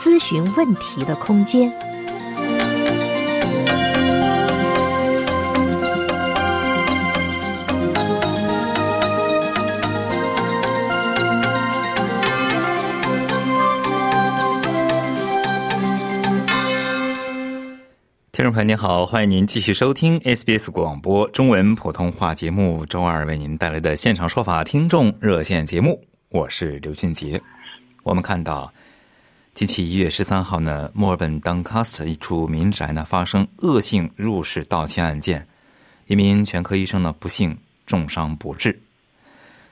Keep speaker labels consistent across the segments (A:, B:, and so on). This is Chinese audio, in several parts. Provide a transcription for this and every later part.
A: 咨询问题的空间。
B: 听众朋友您好，欢迎您继续收听 SBS 广播中文普通话节目，周二为您带来的现场说法听众热线节目。我是刘俊杰。我们看到，近期一月十三号呢，墨尔本 Doncaster 一处民宅呢发生恶性入室盗窃案件，一名全科医生呢不幸重伤不治。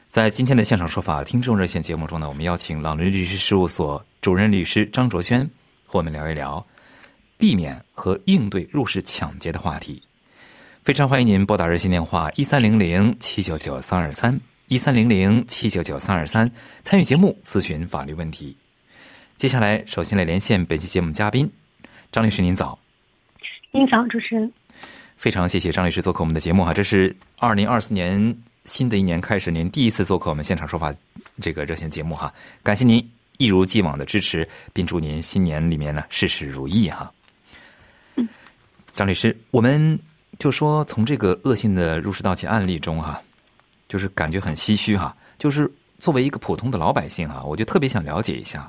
B: 在今天的现场说法听众热线节目中呢，我们邀请朗伦律师事务所主任律师张卓轩和我们聊一聊避免和应对入室抢劫的话题。非常欢迎您拨打热线电话一三零零七九九三二三。一三零零七九九三二三，参与节目咨询法律问题。接下来，首先来连线本期节目嘉宾张律师，您早。
C: 您早，主持人。
B: 非常谢谢张律师做客我们的节目哈，这是二零二四年新的一年开始，您第一次做客我们现场说法这个热线节目哈，感谢您一如既往的支持，并祝您新年里面呢事事如意哈。嗯张律师，我们就说从这个恶性的入室盗窃案例中哈。就是感觉很唏嘘哈，就是作为一个普通的老百姓哈，我就特别想了解一下，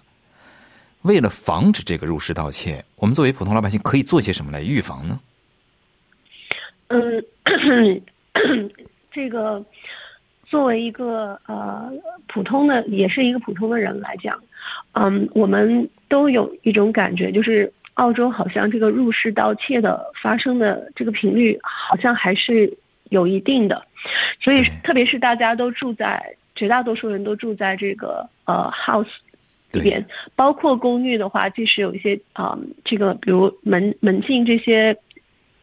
B: 为了防止这个入室盗窃，我们作为普通老百姓可以做些什么来预防呢？
C: 嗯，这个作为一个呃普通的，也是一个普通的人来讲，嗯，我们都有一种感觉，就是澳洲好像这个入室盗窃的发生的这个频率好像还是有一定的。所以，特别是大家都住在绝大多数人都住在这个呃 house 里边，包括公寓的话，即使有一些啊，这个比如门门禁这些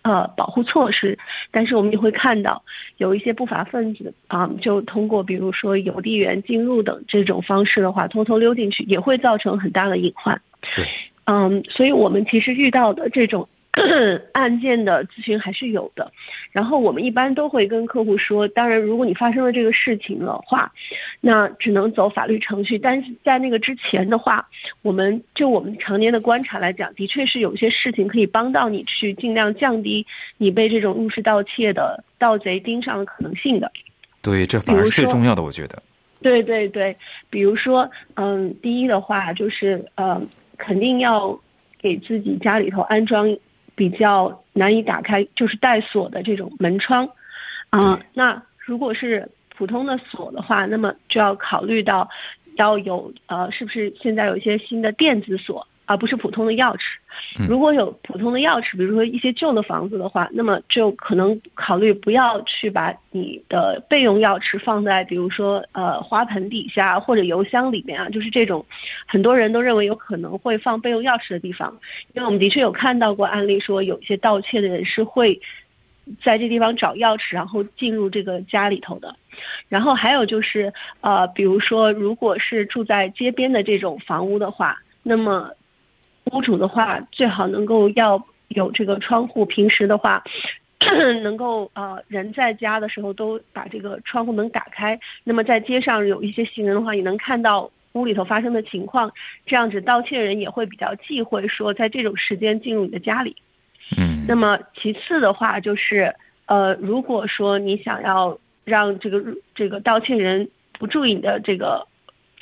C: 呃保护措施，但是我们也会看到有一些不法分子啊，就通过比如说邮递员进入等这种方式的话，偷偷溜进去，也会造成很大的隐患。
B: 对，
C: 嗯，所以我们其实遇到的这种。案件的咨询还是有的，然后我们一般都会跟客户说，当然如果你发生了这个事情的话，那只能走法律程序。但是在那个之前的话，我们就我们常年的观察来讲，的确是有些事情可以帮到你去尽量降低你被这种入室盗窃的盗贼盯上的可能性的。
B: 对，这反而是最重要的，我觉得。
C: 对对对，比如说，嗯，第一的话就是，呃，肯定要给自己家里头安装。比较难以打开，就是带锁的这种门窗，啊，那如果是普通的锁的话，那么就要考虑到要有呃，是不是现在有一些新的电子锁，而不是普通的钥匙。如果有普通的钥匙，比如说一些旧的房子的话，那么就可能考虑不要去把你的备用钥匙放在，比如说呃花盆底下或者邮箱里面啊，就是这种很多人都认为有可能会放备用钥匙的地方。因为我们的确有看到过案例，说有一些盗窃的人是会在这地方找钥匙，然后进入这个家里头的。然后还有就是呃，比如说如果是住在街边的这种房屋的话，那么。屋主的话，最好能够要有这个窗户，平时的话，能够呃人在家的时候都把这个窗户门打开。那么在街上有一些行人的话，也能看到屋里头发生的情况，这样子盗窃人也会比较忌讳说在这种时间进入你的家里。
B: 嗯。
C: 那么其次的话就是，呃，如果说你想要让这个这个盗窃人不注意你的这个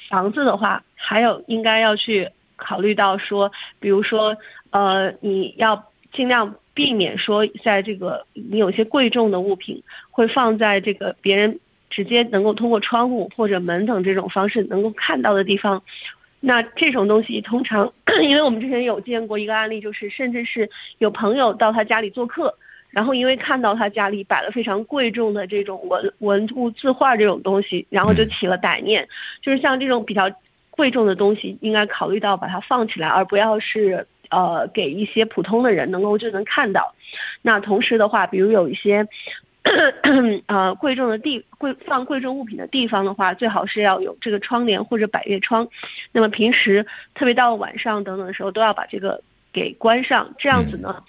C: 房子的话，还有应该要去。考虑到说，比如说，呃，你要尽量避免说，在这个你有些贵重的物品会放在这个别人直接能够通过窗户或者门等这种方式能够看到的地方。那这种东西通常，因为我们之前有见过一个案例，就是甚至是有朋友到他家里做客，然后因为看到他家里摆了非常贵重的这种文文物字画这种东西，然后就起了歹念，就是像这种比较。贵重的东西应该考虑到把它放起来，而不要是呃给一些普通的人能够就能看到。那同时的话，比如有一些呃贵重的地贵放贵重物品的地方的话，最好是要有这个窗帘或者百叶窗。那么平时特别到晚上等等的时候，都要把这个给关上，这样子呢。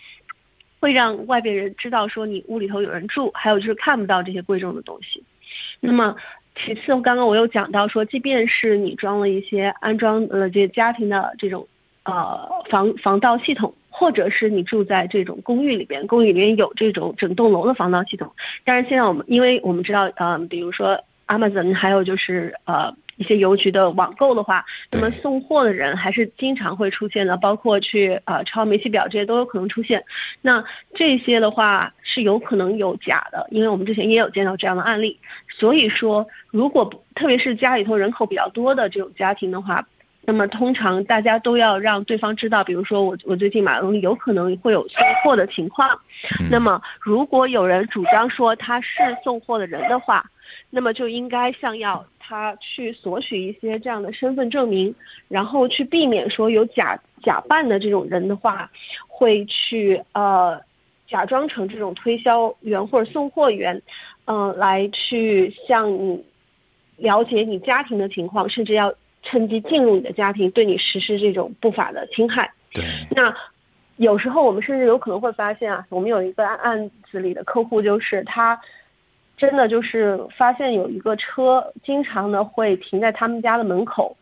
C: 会让外边人知道说你屋里头有人住，还有就是看不到这些贵重的东西。那么其次，刚刚我又讲到说，即便是你装了一些安装了这家庭的这种呃防防盗系统，或者是你住在这种公寓里边，公寓里面有这种整栋楼的防盗系统。但是现在我们因为我们知道，嗯，比如说 Amazon，还有就是呃。一些邮局的网购的话，那么送货的人还是经常会出现的，包括去呃抄煤气表这些都有可能出现。那这些的话是有可能有假的，因为我们之前也有见到这样的案例。所以说，如果特别是家里头人口比较多的这种家庭的话，那么通常大家都要让对方知道，比如说我我最近买了东西，有可能会有送货的情况。那么如果有人主张说他是送货的人的话，那么就应该像要。他去索取一些这样的身份证明，然后去避免说有假假扮的这种人的话，会去呃假装成这种推销员或者送货员，嗯，来去向你了解你家庭的情况，甚至要趁机进入你的家庭，对你实施这种不法的侵害。
B: 对。
C: 那有时候我们甚至有可能会发现啊，我们有一个案子里的客户就是他。真的就是发现有一个车经常呢会停在他们家的门口，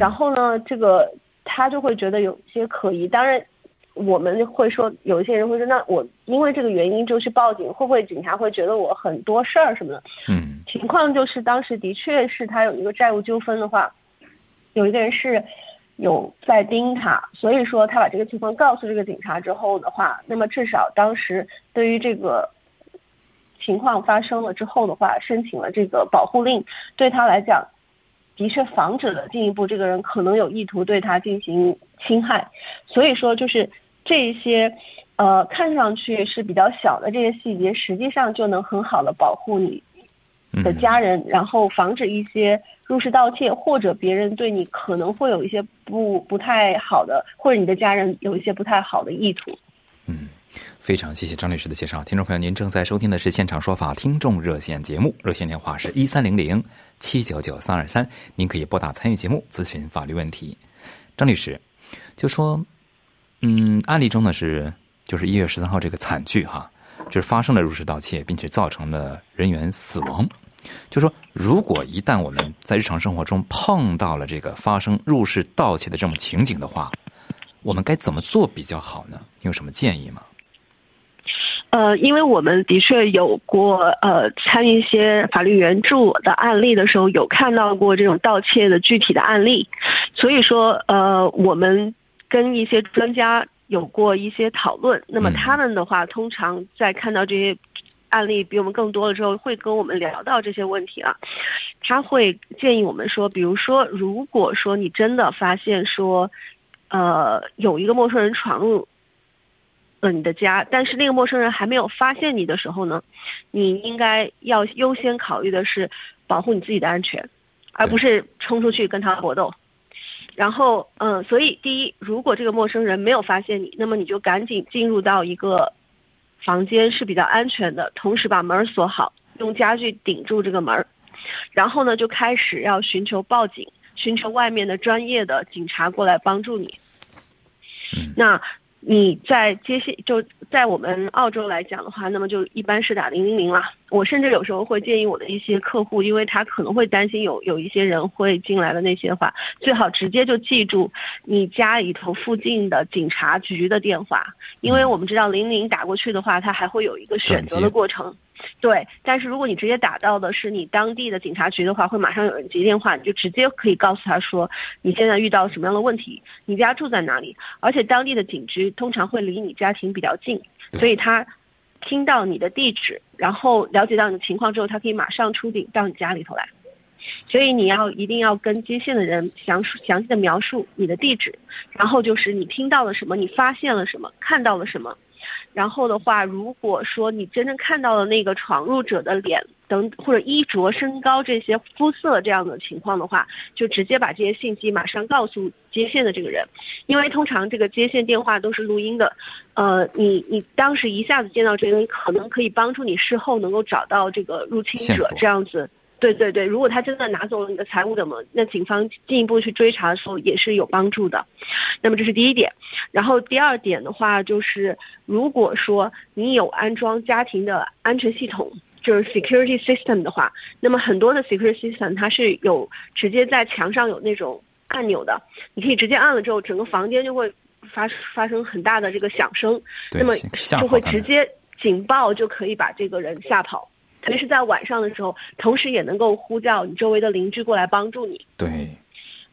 C: 然后呢，这个他就会觉得有些可疑。当然，我们会说有一些人会说，那我因为这个原因就去报警，会不会警察会觉得我很多事儿什么的？
B: 嗯，
C: 情况就是当时的确是他有一个债务纠纷的话，有一个人是有在盯他，所以说他把这个情况告诉这个警察之后的话，那么至少当时对于这个。情况发生了之后的话，申请了这个保护令，对他来讲，的确防止了进一步这个人可能有意图对他进行侵害。所以说，就是这些，呃，看上去是比较小的这些细节，实际上就能很好的保护你的家人，然后防止一些入室盗窃或者别人对你可能会有一些不不太好的，或者你的家人有一些不太好的意图。
B: 非常谢谢张律师的介绍，听众朋友，您正在收听的是现场说法听众热线节目，热线电话是一三零零七九九三二三，您可以拨打参与节目咨询法律问题。张律师就说，嗯，案例中呢是就是一月十三号这个惨剧哈，就是发生了入室盗窃，并且造成了人员死亡。就说如果一旦我们在日常生活中碰到了这个发生入室盗窃的这种情景的话，我们该怎么做比较好呢？你有什么建议吗？
C: 呃，因为我们的确有过呃参与一些法律援助的案例的时候，有看到过这种盗窃的具体的案例，所以说呃我们跟一些专家有过一些讨论。那么他们的话，通常在看到这些案例比我们更多了之后，会跟我们聊到这些问题啊。他会建议我们说，比如说，如果说你真的发现说，呃，有一个陌生人闯入。了你的家，但是那个陌生人还没有发现你的时候呢，你应该要优先考虑的是保护你自己的安全，而不是冲出去跟他搏斗。然后，嗯，所以第一，如果这个陌生人没有发现你，那么你就赶紧进入到一个房间是比较安全的，同时把门锁好，用家具顶住这个门然后呢，就开始要寻求报警，寻求外面的专业的警察过来帮助你。那。你在接线就在我们澳洲来讲的话，那么就一般是打零零零啦。我甚至有时候会建议我的一些客户，因为他可能会担心有有一些人会进来的那些话，最好直接就记住你家里头附近的警察局的电话，因为我们知道零零打过去的话，它还会有一个选择的过程。对，但是如果你直接打到的是你当地的警察局的话，会马上有人接电话，你就直接可以告诉他说你现在遇到什么样的问题，你家住在哪里，而且当地的警局通常会离你家庭比较近，所以他听到你的地址，然后了解到你的情况之后，他可以马上出警到你家里头来。所以你要一定要跟接线的人详详细的描述你的地址，然后就是你听到了什么，你发现了什么，看到了什么。然后的话，如果说你真正看到了那个闯入者的脸等或者衣着、身高这些肤色这样的情况的话，就直接把这些信息马上告诉接线的这个人，因为通常这个接线电话都是录音的，呃，你你当时一下子见到这个人，可能可以帮助你事后能够找到这个入侵者这样子。对对对，如果他真的拿走了你的财物，怎么？那警方进一步去追查的时候也是有帮助的。那么这是第一点，然后第二点的话就是，如果说你有安装家庭的安全系统，就是 security system 的话，那么很多的 security system 它是有直接在墙上有那种按钮的，你可以直接按了之后，整个房间就会发发生很大的这个响声，那么就会直接警报就可以把这个人吓跑。特别是在晚上的时候，同时也能够呼叫你周围的邻居过来帮助你。
B: 对，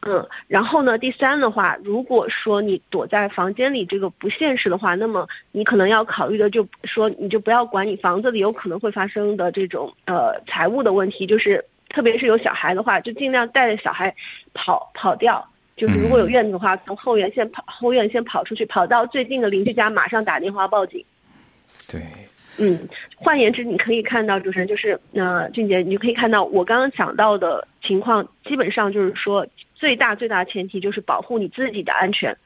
C: 嗯，然后呢，第三的话，如果说你躲在房间里这个不现实的话，那么你可能要考虑的就说，你就不要管你房子里有可能会发生的这种呃财务的问题，就是特别是有小孩的话，就尽量带着小孩跑跑掉。就是如果有院子的话，从后院先跑后院先跑出去，跑到最近的邻居家，马上打电话报警。
B: 对。
C: 嗯，换言之，你可以看到，主持人就是，呃，俊杰，你就可以看到我刚刚讲到的情况，基本上就是说，最大最大的前提就是保护你自己的安全。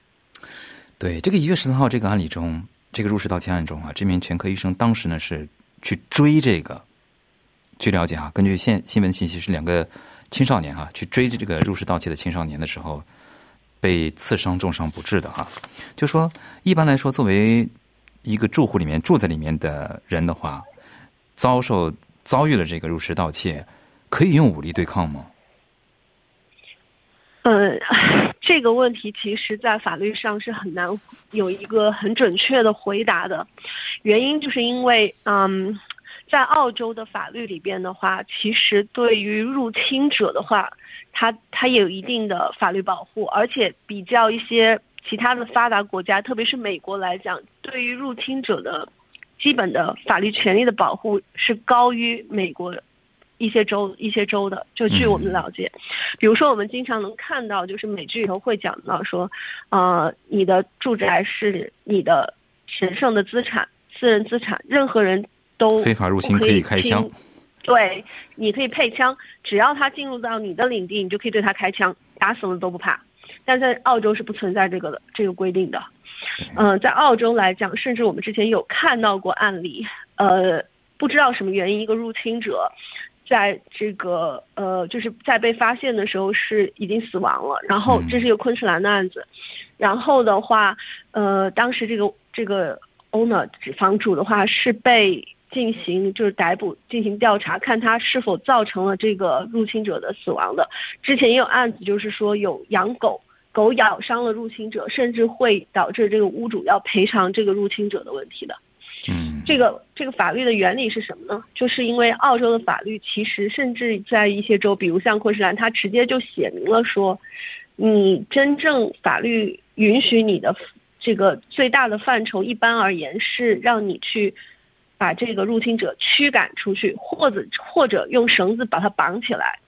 B: 对，这个一月十三号这个案例中，这个入室盗窃案中啊，这名全科医生当时呢是去追这个，据了解啊，根据现新闻信息是两个青少年哈去追这个入室盗窃的青少年的时候，被刺伤重伤不治的哈，就说一般来说作为。一个住户里面住在里面的人的话，遭受遭遇了这个入室盗窃，可以用武力对抗吗？
C: 呃，这个问题其实，在法律上是很难有一个很准确的回答的。原因就是因为，嗯，在澳洲的法律里边的话，其实对于入侵者的话，他他也有一定的法律保护，而且比较一些。其他的发达国家，特别是美国来讲，对于入侵者的基本的法律权利的保护是高于美国一些州一些州的。就据我们了解，比如说我们经常能看到，就是美剧里头会讲到说，呃，你的住宅是你的神圣的资产、私人资产，任何人都
B: 非法入侵可以开枪。
C: 对，你可以配枪，只要他进入到你的领地，你就可以对他开枪，打死了都不怕。但在澳洲是不存在这个的这个规定的，嗯，在澳洲来讲，甚至我们之前有看到过案例，呃，不知道什么原因，一个入侵者，在这个呃，就是在被发现的时候是已经死亡了，然后这是一个昆士兰的案子，然后的话，呃，当时这个这个 owner 房主的话是被进行就是逮捕进行调查，看他是否造成了这个入侵者的死亡的，之前也有案子，就是说有养狗。狗咬伤了入侵者，甚至会导致这个屋主要赔偿这个入侵者的问题的。
B: 嗯，
C: 这个这个法律的原理是什么呢？就是因为澳洲的法律其实甚至在一些州，比如像昆士兰，它直接就写明了说，你真正法律允许你的这个最大的范畴，一般而言是让你去把这个入侵者驱赶出去，或者或者用绳子把它绑起来，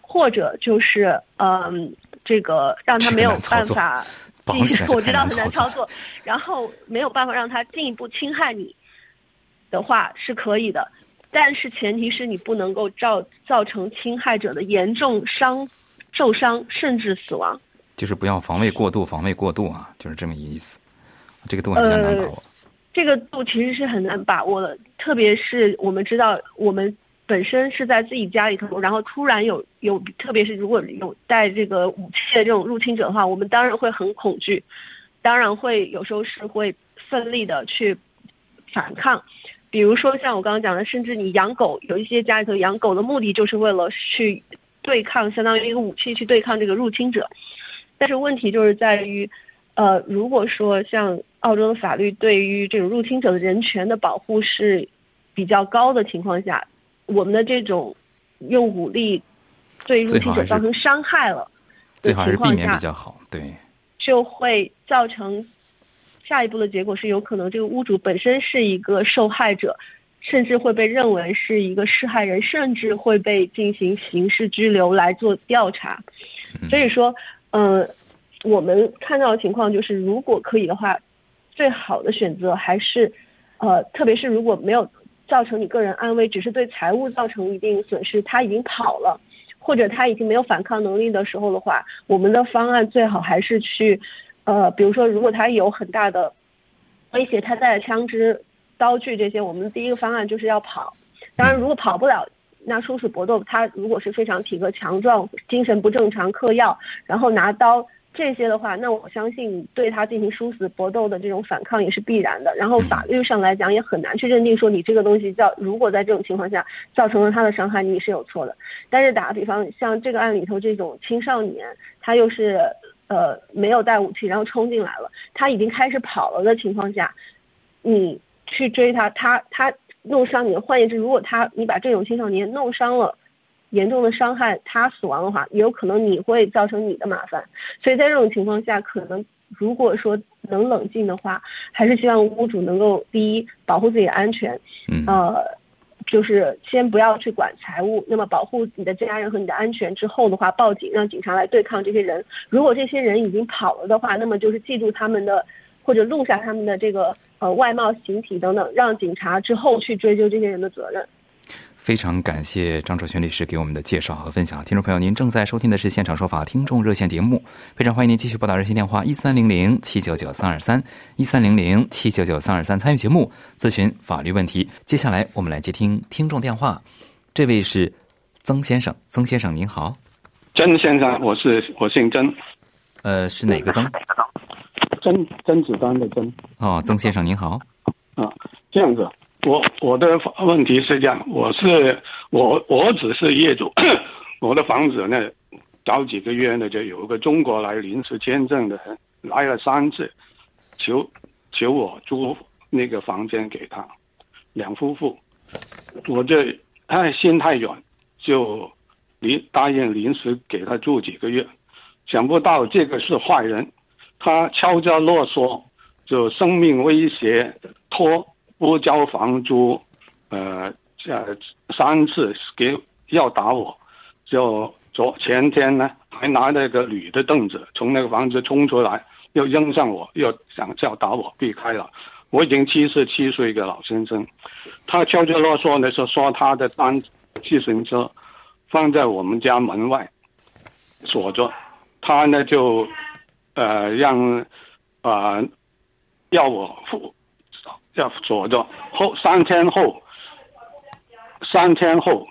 C: 或者就是嗯。这个让他没有办法，我知道很难操作，然后没有办法让他进一步侵害你的话是可以的，但是前提是你不能够造造成侵害者的严重伤、受伤甚至死亡。
B: 就是不要防卫过度，防卫过度啊，就是这么一个意思。这个度很难把握。
C: 这个度其实是很难把握的，特别是我们知道我们。本身是在自己家里头，然后突然有有，特别是如果有带这个武器的这种入侵者的话，我们当然会很恐惧，当然会有时候是会奋力的去反抗。比如说像我刚刚讲的，甚至你养狗，有一些家里头养狗的目的就是为了去对抗，相当于一个武器去对抗这个入侵者。但是问题就是在于，呃，如果说像澳洲的法律对于这种入侵者的人权的保护是比较高的情况下。我们的这种用武力对入侵者造成伤害了，
B: 最好是避免比较好。对，
C: 就会造成下一步的结果是有可能这个屋主本身是一个受害者，甚至会被认为是一个施害人，甚至会被进行刑事拘留来做调查。所以说，嗯，我们看到的情况就是，如果可以的话，最好的选择还是，呃，特别是如果没有。造成你个人安危，只是对财物造成一定损失，他已经跑了，或者他已经没有反抗能力的时候的话，我们的方案最好还是去，呃，比如说如果他有很大的威胁，他带着枪支、刀具这些，我们第一个方案就是要跑。当然，如果跑不了，那殊死搏斗，他如果是非常体格强壮、精神不正常、嗑药，然后拿刀。这些的话，那我相信对他进行殊死搏斗的这种反抗也是必然的。然后法律上来讲也很难去认定说你这个东西叫如果在这种情况下造成了他的伤害，你是有错的。但是打个比方，像这个案里头这种青少年，他又是呃没有带武器，然后冲进来了，他已经开始跑了的情况下，你去追他，他他弄伤你。换言之，如果他你把这种青少年弄伤了。严重的伤害他死亡的话，也有可能你会造成你的麻烦。所以在这种情况下，可能如果说能冷静的话，还是希望屋主能够第一保护自己的安全，呃，就是先不要去管财务，那么保护你的家人和你的安全之后的话，报警让警察来对抗这些人。如果这些人已经跑了的话，那么就是记住他们的或者录下他们的这个呃外貌、形体等等，让警察之后去追究这些人的责任。
B: 非常感谢张卓全律师给我们的介绍和分享。听众朋友，您正在收听的是《现场说法》听众热线节目，非常欢迎您继续拨打热线电话一三零零七九九三二三一三零零七九九三二三参与节目咨询法律问题。接下来我们来接听听众电话，这位是曾先生，曾先生您好，
D: 曾先生，我是我姓曾，
B: 呃，是哪个曾？
D: 曾曾子丹的曾。
B: 哦，曾先生您好。
D: 啊，这样子。我我的问题是这样，我是我我只是业主，我的房子呢，早几个月呢就有一个中国来临时签证的人来了三次，求求我租那个房间给他，两夫妇，我这他心太软，就临答应临时给他住几个月，想不到这个是坏人，他敲诈勒索，就生命威胁拖。不交房租，呃，这三次给要打我，就昨前天呢，还拿那个铝的凳子从那个房子冲出来，又扔上我，又想叫打我，避开了。我已经七十七岁一个老先生，他悄悄啰嗦的说说他的单自行车放在我们家门外锁着，他呢就呃让啊要我付。要锁着后三天后，三天后，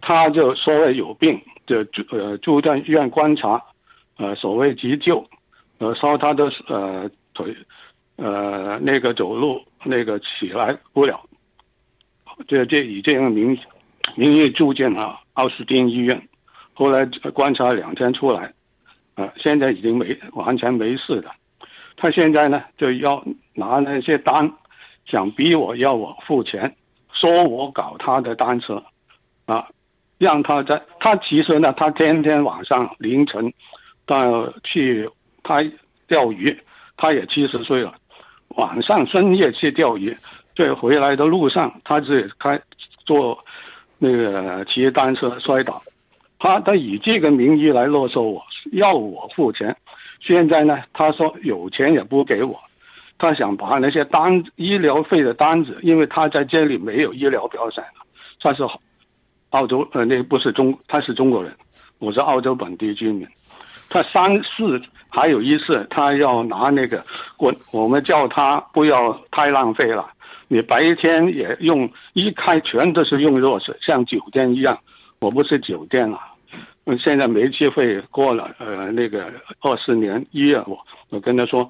D: 他就所谓有病，就住呃住在医院观察，呃所谓急救，呃说他的呃腿，呃那个走路那个起来不了，这这已经名名誉住进了奥斯汀医院，后来观察两天出来，呃现在已经没完全没事了，他现在呢就要拿那些单。想逼我要我付钱，说我搞他的单车，啊，让他在他其实呢，他天天晚上凌晨到去他钓鱼，他也七十岁了，晚上深夜去钓鱼，在回来的路上，他是开坐那个骑单车摔倒，他他以这个名义来勒索我，要我付钱，现在呢，他说有钱也不给我。他想把那些单医疗费的单子，因为他在这里没有医疗保险他是澳洲呃，那不是中，他是中国人，我是澳洲本地居民。他三次还有一次，他要拿那个我我们叫他不要太浪费了，你白天也用一开全都是用热水，像酒店一样。我不是酒店啊，现在没机会过了呃那个二十年一月，我我跟他说。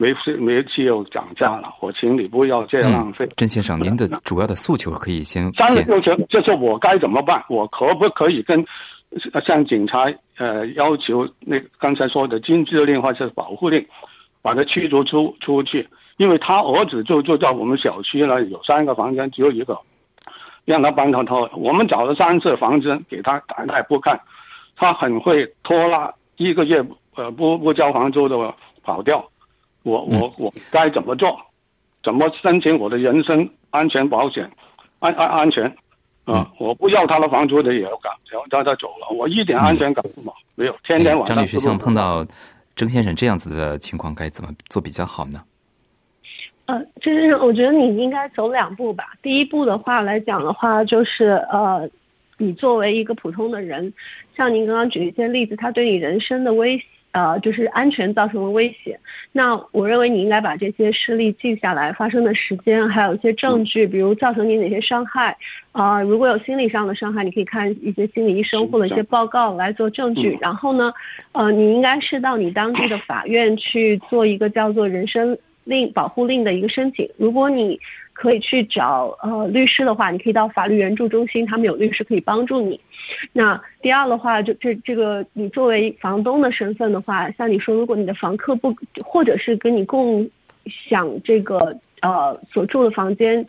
D: 煤气煤气又涨价了，我请你不要这样浪费。
B: 甄先生，您的主要的诉求可以先。
D: 三个诉求就是我该怎么办？我可不可以跟向警察呃要求那刚才说的禁制令或者保护令，把他驱逐出出去？因为他儿子就就在我们小区呢，有三个房间，只有一个，让他搬到他。我们找了三次房间给他，他也不看，他很会拖拉，一个月呃不不交房租的跑掉。我我我该怎么做？怎么申请我的人身安全保险？安安安全啊！我不要他的房租的也要赶，然后他他走了，我一点安全感都没有。没有天天晚上。
B: 张律师，像碰到郑先生这样子的情况，该怎么做比较好呢？
C: 呃，就是我觉得你应该走两步吧。第一步的话来讲的话，就是呃，你作为一个普通的人，像您刚刚举一些例子，他对你人生的威胁。呃，就是安全造成了威胁。那我认为你应该把这些事例记下来，发生的时间，还有一些证据，比如造成你哪些伤害。啊，如果有心理上的伤害，你可以看一些心理医生或者一些报告来做证据。然后呢，呃，你应该是到你当地的法院去做一个叫做人身令保护令的一个申请。如果你可以去找呃律师的话，你可以到法律援助中心，他们有律师可以帮助你。那第二的话，就这这个你作为房东的身份的话，像你说，如果你的房客不或者是跟你共享这个呃所住的房间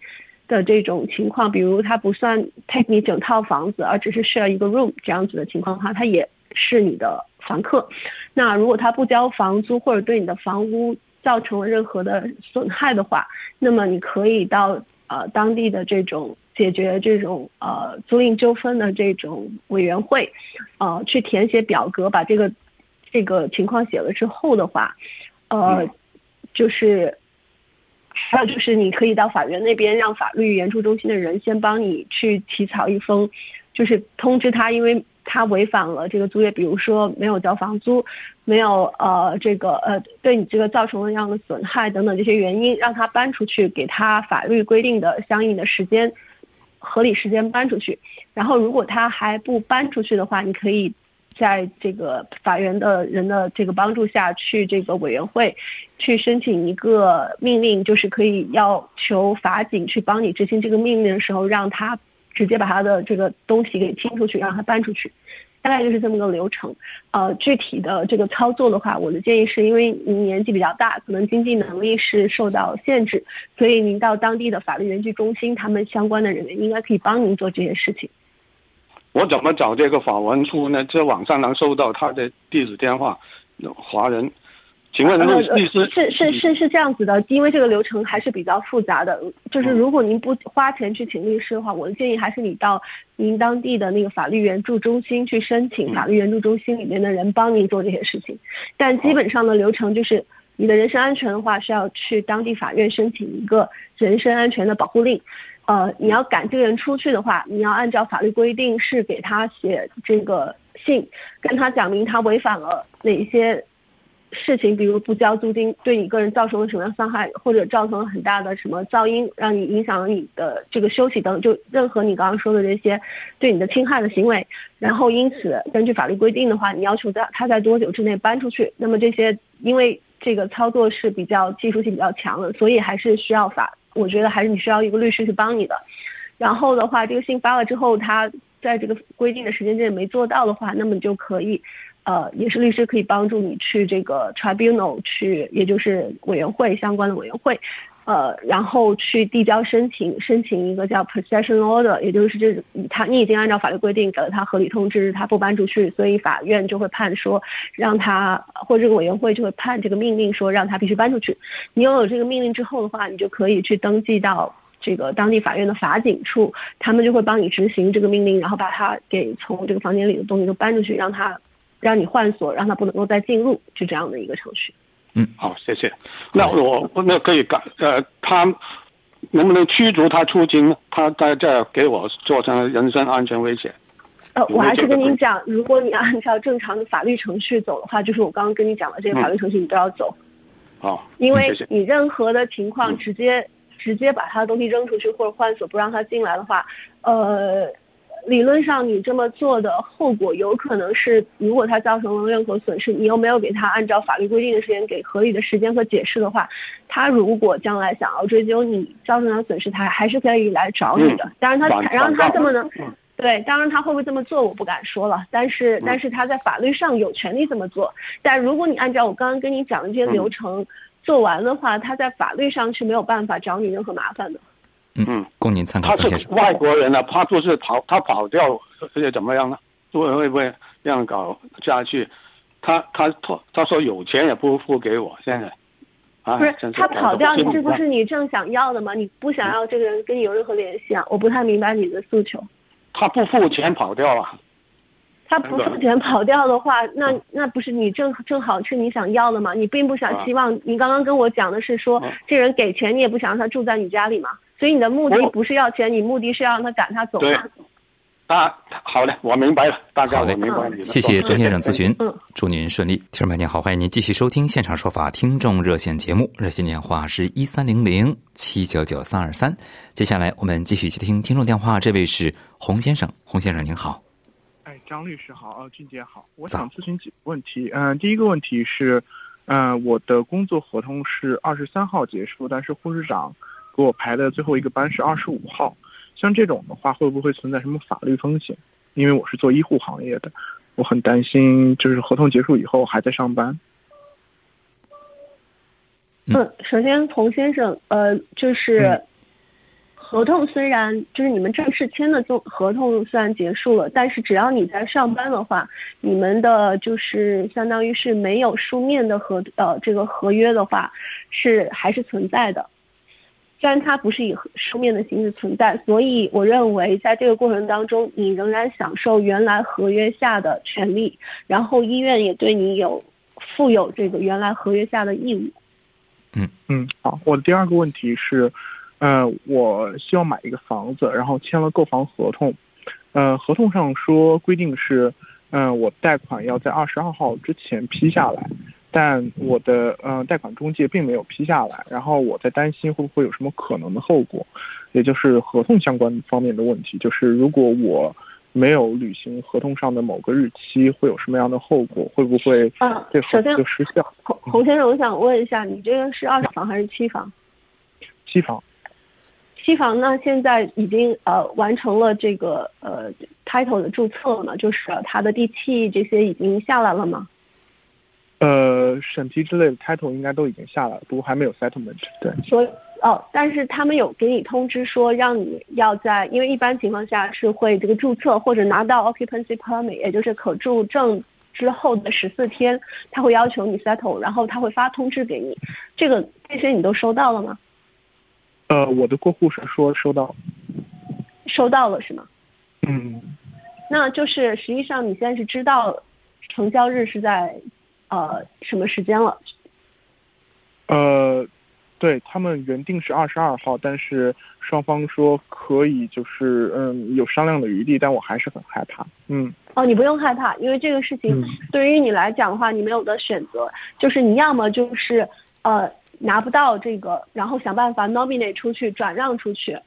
C: 的这种情况，比如他不算 take 你整套房子，而只是需要一个 room 这样子的情况的话，他也是你的房客。那如果他不交房租或者对你的房屋造成了任何的损害的话，那么你可以到呃当地的这种解决这种呃租赁纠纷的这种委员会，呃去填写表格，把这个这个情况写了之后的话，呃就是还有就是你可以到法院那边让法律援助中心的人先帮你去起草一封，就是通知他，因为。他违反了这个租约，比如说没有交房租，没有呃这个呃对你这个造成了样的损害等等这些原因，让他搬出去，给他法律规定的相应的时间，合理时间搬出去。然后如果他还不搬出去的话，你可以在这个法院的人的这个帮助下去这个委员会，去申请一个命令，就是可以要求法警去帮你执行这个命令的时候，让他。直接把他的这个东西给清出去，让他搬出去，大概就是这么个流程。呃，具体的这个操作的话，我的建议是因为您年纪比较大，可能经济能力是受到限制，所以您到当地的法律援助中心，他们相关的人员应该可以帮您做这些事情。
D: 我怎么找这个法文处呢？在网上能搜到他的地址电话，华人。请问律师
C: 是是是是这样子的，因为这个流程还是比较复杂的。就是如果您不花钱去请律师的话，我的建议还是你到您当地的那个法律援助中心去申请，法律援助中心里面的人帮您做这些事情。但基本上的流程就是，你的人身安全的话是要去当地法院申请一个人身安全的保护令。呃，你要赶这个人出去的话，你要按照法律规定是给他写这个信，跟他讲明他违反了哪些。事情，比如不交租金，对你个人造成了什么样伤害，或者造成了很大的什么噪音，让你影响了你的这个休息等，就任何你刚刚说的这些对你的侵害的行为，然后因此根据法律规定的话，你要求在他在多久之内搬出去。那么这些因为这个操作是比较技术性比较强的，所以还是需要法，我觉得还是你需要一个律师去帮你的。然后的话，这个信发了之后，他在这个规定的时间内没做到的话，那么你就可以。呃，也是律师可以帮助你去这个 tribunal 去，也就是委员会相关的委员会，呃，然后去递交申请，申请一个叫 possession order，也就是这他你已经按照法律规定给了他合理通知，他不搬出去，所以法院就会判说让他或者这个委员会就会判这个命令说让他必须搬出去。你拥有这个命令之后的话，你就可以去登记到这个当地法院的法警处，他们就会帮你执行这个命令，然后把他给从这个房间里的东西都搬出去，让他。让你换锁，让他不能够再进入，就这样的一个程序。
B: 嗯，
D: 好，谢谢。那我那可以改呃，他能不能驱逐他出境？他在这给我造成人身安全威胁。
C: 呃，我还是跟您讲，如果你按照正常的法律程序走的话，就是我刚刚跟你讲的这些法律程序，你都要走。
D: 好，
C: 因为你任何的情况直接直接把他的东西扔出去或者换锁不让他进来的话，呃。理论上，你这么做的后果有可能是，如果他造成了任何损失，你又没有给他按照法律规定的时间给合理的时间和解释的话，他如果将来想要追究你造成的损失，他还是可以来找你的。当然，他然后他这么能，对，当然他会不会这么做，我不敢说了。但是，但是他在法律上有权利这么做。但如果你按照我刚刚跟你讲的这些流程做完的话，他在法律上是没有办法找你任何麻烦的。
B: 嗯，供您参考。
D: 他是外国人呢，他就是跑，他跑掉，而且怎么样呢？会会不会这样搞下去？他他他他说有钱也不付给我，现在
C: 啊，不是他跑掉，你这不是你正想要的吗？你不想要这个人跟你有任何联系啊？我不太明白你的诉求。
D: 他不付钱跑掉了。
C: 他不付钱跑掉的话，那那不是你正正好是你想要的吗？你并不想希望，你刚刚跟我讲的是说，这人给钱你也不想让他住在你家里嘛？所以你的目的不是要钱，你目的是要让他赶他走。
D: 对。啊，好嘞，我明白了，大概我明白了。
B: 谢谢曾先生咨询，嗯，祝您顺利。听众朋友您好，欢迎您继续收听现场说法听众热线节目，热线电话是一三零零七九九三二三。接下来我们继续接听听众电话，这位是洪先生，洪先生您好。
E: 哎，张律师好，呃，俊杰好，我想咨询几个问题。嗯，第一个问题是，嗯，我的工作合同是二十三号结束，但是护士长给我排的最后一个班是二十五号。像这种的话，会不会存在什么法律风险？因为我是做医护行业的，我很担心，就是合同结束以后还在上班。
C: 嗯，首先，洪先生，呃，就是合同虽然就是你们正式签的合合同虽然结束了，但是只要你在上班的话，你们的就是相当于是没有书面的合呃这个合约的话，是还是存在的。虽然它不是以书面的形式存在，所以我认为在这个过程当中，你仍然享受原来合约下的权利，然后医院也对你有负有这个原来合约下的义务。
E: 嗯嗯，好，我的第二个问题是，呃，我希望买一个房子，然后签了购房合同，呃，合同上说规定是，嗯，我贷款要在二十二号之前批下来。但我的嗯贷款中介并没有批下来，然后我在担心会不会有什么可能的后果，也就是合同相关方面的问题，就是如果我没有履行合同上的某个日期，会有什么样的后果？会不会
C: 啊？
E: 对，首先就失效。
C: 洪洪先生，我想问一下，你这个是二手房还是期房？
E: 期房。
C: 期房呢现在已经呃完成了这个呃 title 的注册了吗？就是它的地契这些已经下来了吗？
E: 呃，审批之类的 title 应该都已经下来了，不过还没有 settlement。对，
C: 所以哦，但是他们有给你通知说，让你要在，因为一般情况下是会这个注册或者拿到 occupancy permit，也就是可住证之后的十四天，他会要求你 settle，然后他会发通知给你。这个这些你都收到了吗？
E: 呃，我的过户是说收到，
C: 收到了是吗？
E: 嗯，
C: 那就是实际上你现在是知道成交日是在。呃，什么时间了？
E: 呃，对他们原定是二十二号，但是双方说可以，就是嗯有商量的余地，但我还是很害怕。嗯。
C: 哦，你不用害怕，因为这个事情对于你来讲的话，你没有的选择，就是你要么就是呃拿不到这个，然后想办法 nominate 出去，转让出去，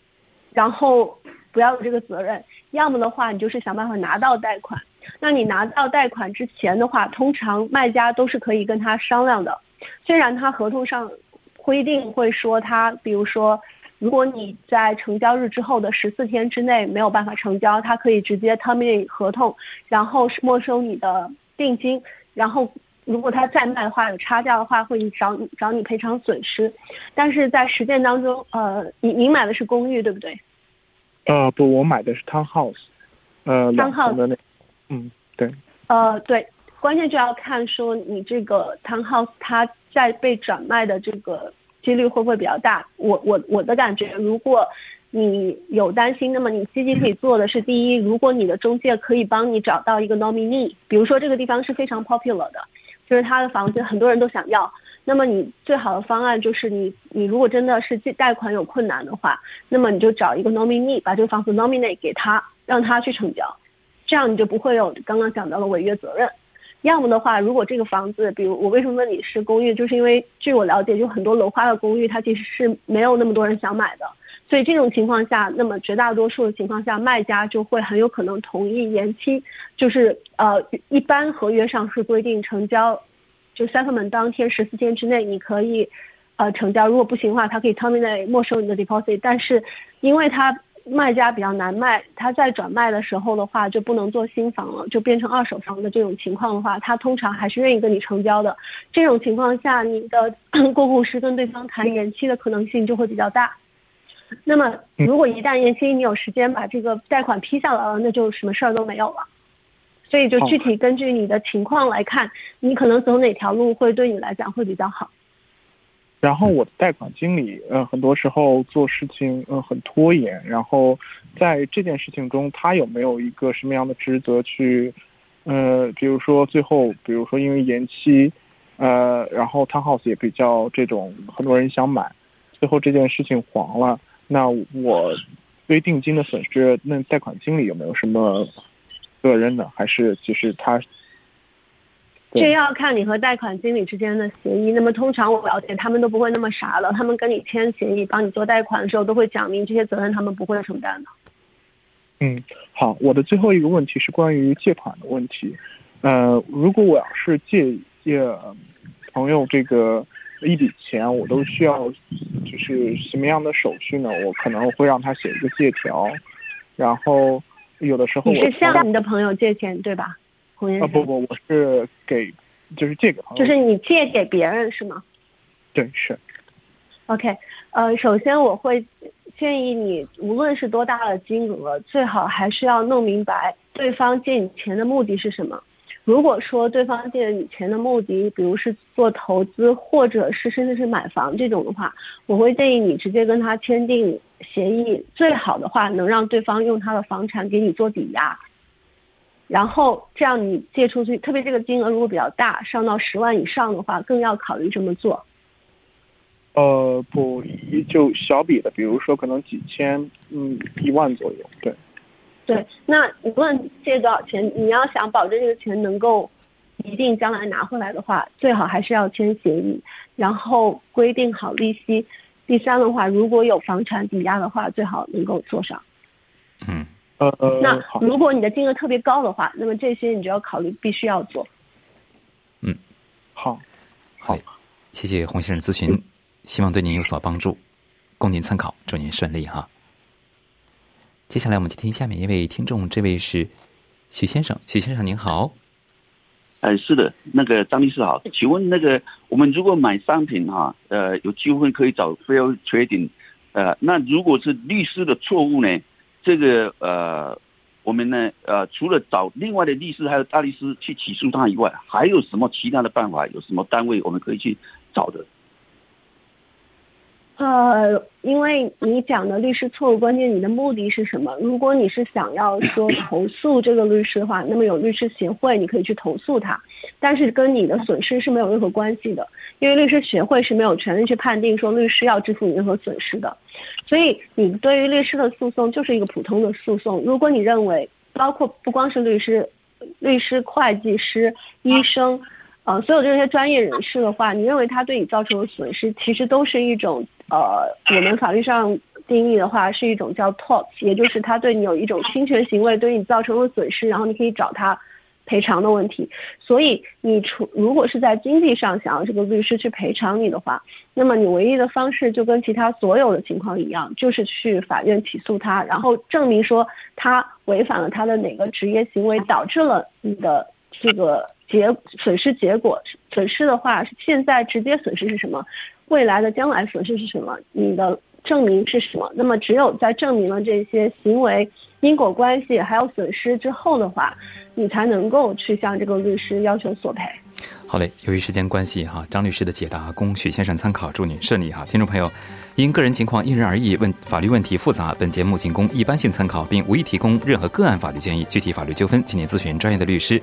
C: 然后不要有这个责任；要么的话，你就是想办法拿到贷款。那你拿到贷款之前的话，通常卖家都是可以跟他商量的。虽然他合同上规定会说他，比如说，如果你在成交日之后的十四天之内没有办法成交，他可以直接 terminate 合同，然后是没收你的定金。然后如果他再卖的话，有差价的话，会找你找你赔偿损失。但是在实践当中，呃，你您买的是公寓对不对？
E: 呃，不，我买的是 townhouse，呃，
C: 两层
E: 的那。嗯，对，
C: 呃，对，关键就要看说你这个 townhouse 它在被转卖的这个几率会不会比较大。我我我的感觉，如果你有担心，那么你积极可以做的是，第一，如果你的中介可以帮你找到一个 nominee，比如说这个地方是非常 popular 的，就是他的房子很多人都想要，那么你最好的方案就是你你如果真的是借贷款有困难的话，那么你就找一个 nominee，把这个房子 nominate 给他，让他去成交。这样你就不会有刚刚讲到的违约责任。要么的话，如果这个房子，比如我为什么问你是公寓，就是因为据我了解，就很多楼花的公寓，它其实是没有那么多人想买的。所以这种情况下，那么绝大多数的情况下，卖家就会很有可能同意延期。就是呃，一般合约上是规定成交，就 settlement 当天十四天之内你可以呃成交。如果不行的话，他可以 terminate 没收你的 deposit。但是因为它卖家比较难卖，他在转卖的时候的话就不能做新房了，就变成二手房的这种情况的话，他通常还是愿意跟你成交的。这种情况下，你的 过户时跟对方谈延期的可能性就会比较大。那么，如果一旦延期，你有时间把这个贷款批下来了，那就什么事儿都没有了。所以，就具体根据你的情况来看，你可能走哪条路会对你来讲会比较好。
E: 然后我的贷款经理，呃，很多时候做事情，呃，很拖延。然后在这件事情中，他有没有一个什么样的职责去，呃，比如说最后，比如说因为延期，呃，然后 townhouse 也比较这种很多人想买，最后这件事情黄了，那我对定金的损失，那贷款经理有没有什么责任呢？还是其实他？
C: 这要看你和贷款经理之间的协议。那么通常我了解，他们都不会那么傻了，他们跟你签协议，帮你做贷款的时候，都会讲明这些责任，他们不会承担的。
E: 嗯，好，我的最后一个问题是关于借款的问题。呃，如果我要是借借朋友这个一笔钱，我都需要就是什么样的手续呢？我可能会让他写一个借条，然后有的时候
C: 你是向你的朋友借钱对吧？
E: 啊不不，我是给，就是借给朋
C: 友。就是你借给别人是吗？
E: 对，是。
C: OK，呃，首先我会建议你，无论是多大的金额，最好还是要弄明白对方借你钱的目的是什么。如果说对方借你钱的目的，比如是做投资，或者是甚至是买房这种的话，我会建议你直接跟他签订协议，最好的话能让对方用他的房产给你做抵押。然后这样你借出去，特别这个金额如果比较大，上到十万以上的话，更要考虑这么做。
E: 呃，不，就小笔的，比如说可能几千，嗯，一万左右，对。
C: 对，那无论借多少钱，你要想保证这个钱能够一定将来拿回来的话，最好还是要签协议，然后规定好利息。第三的话，如果有房产抵押的话，最好能够做上。
B: 嗯。
E: 呃，
C: 那如果你的金额特别高的话，那么这些你就要考虑必须要做。
B: 嗯，
E: 好，
B: 好，谢谢洪先生咨询，希望对您有所帮助，供您参考，祝您顺利哈。接下来我们接听下面一位听众，这位是许先生，许先生您好。
F: 哎，是的，那个张律师好，请问那个我们如果买商品哈，呃，有机会可以找 fair trading，呃，那如果是律师的错误呢？这个呃，我们呢呃，除了找另外的律师还有大律师去起诉他以外，还有什么其他的办法？有什么单位我们可以去找的？
C: 呃，因为你讲的律师错误，关键你的目的是什么？如果你是想要说投诉这个律师的话，那么有律师协会，你可以去投诉他，但是跟你的损失是没有任何关系的，因为律师协会是没有权利去判定说律师要支付你任何损失的。所以，你对于律师的诉讼就是一个普通的诉讼。如果你认为，包括不光是律师、律师、会计师、医生，呃，所有这些专业人士的话，你认为他对你造成的损失，其实都是一种。呃，我们法律上定义的话是一种叫 tort，也就是他对你有一种侵权行为，对你造成了损失，然后你可以找他赔偿的问题。所以你除如果是在经济上想要这个律师去赔偿你的话，那么你唯一的方式就跟其他所有的情况一样，就是去法院起诉他，然后证明说他违反了他的哪个职业行为，导致了你的这个结损失结果。损失的话，现在直接损失是什么？未来的将来损失是什么？你的证明是什么？那么只有在证明了这些行为因果关系还有损失之后的话，你才能够去向这个律师要求索赔。
B: 好嘞，由于时间关系哈，张律师的解答供许先生参考，祝您顺利哈。听众朋友，因个人情况因人而异，问法律问题复杂，本节目仅供一般性参考，并无意提供任何个案法律建议。具体法律纠纷，请您咨询专业的律师。